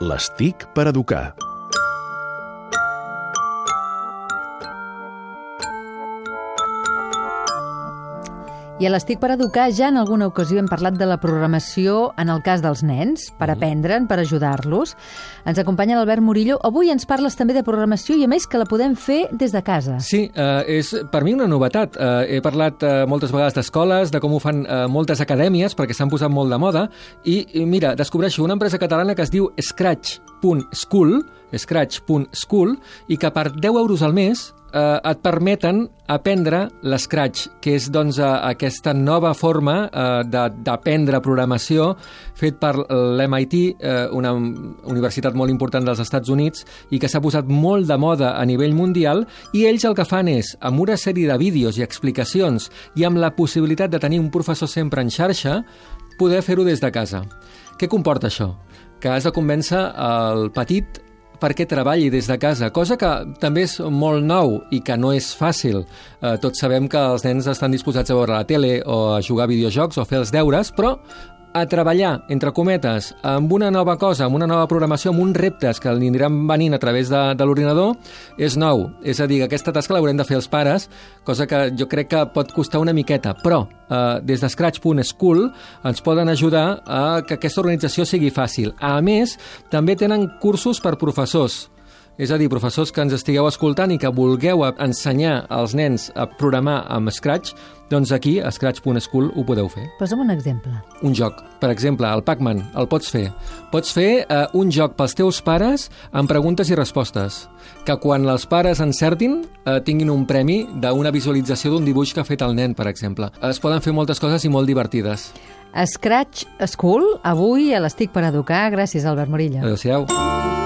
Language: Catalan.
Les TIC per educar. I a l'Estic per Educar ja en alguna ocasió hem parlat de la programació en el cas dels nens, per aprendre'n, per ajudar-los. Ens acompanya l'Albert Murillo. Avui ens parles també de programació i a més que la podem fer des de casa. Sí, eh, és per mi una novetat. Eh, he parlat eh, moltes vegades d'escoles, de com ho fan eh, moltes acadèmies, perquè s'han posat molt de moda, i, i mira, descobreixo una empresa catalana que es diu Scratch.school, scratch.school, i que per 10 euros al mes eh, et permeten aprendre l'Scratch, que és doncs, eh, aquesta nova forma eh, d'aprendre programació fet per l'MIT, eh, una universitat molt important dels Estats Units, i que s'ha posat molt de moda a nivell mundial, i ells el que fan és, amb una sèrie de vídeos i explicacions, i amb la possibilitat de tenir un professor sempre en xarxa, poder fer-ho des de casa. Què comporta això? Que has de convèncer el petit perquè treballi des de casa, cosa que també és molt nou i que no és fàcil. Eh, tots sabem que els nens estan disposats a veure la tele o a jugar a videojocs o a fer els deures, però a treballar, entre cometes, amb una nova cosa, amb una nova programació, amb uns reptes que aniran venint a través de, de l'ordinador, és nou. És a dir, que aquesta tasca l'haurem de fer els pares, cosa que jo crec que pot costar una miqueta, però eh, des de Scratch.school ens poden ajudar a que aquesta organització sigui fàcil. A més, també tenen cursos per professors, és a dir, professors que ens estigueu escoltant i que vulgueu ensenyar als nens a programar amb Scratch, doncs aquí, a Scratch.school, ho podeu fer. Posa'm un exemple. Un joc. Per exemple, el Pac-Man, el pots fer. Pots fer eh, un joc pels teus pares amb preguntes i respostes, que quan els pares encertin eh, tinguin un premi d'una visualització d'un dibuix que ha fet el nen, per exemple. Es poden fer moltes coses i molt divertides. Scratch School, avui a l'Estic per Educar. Gràcies, Albert Morillo. Adéu-siau.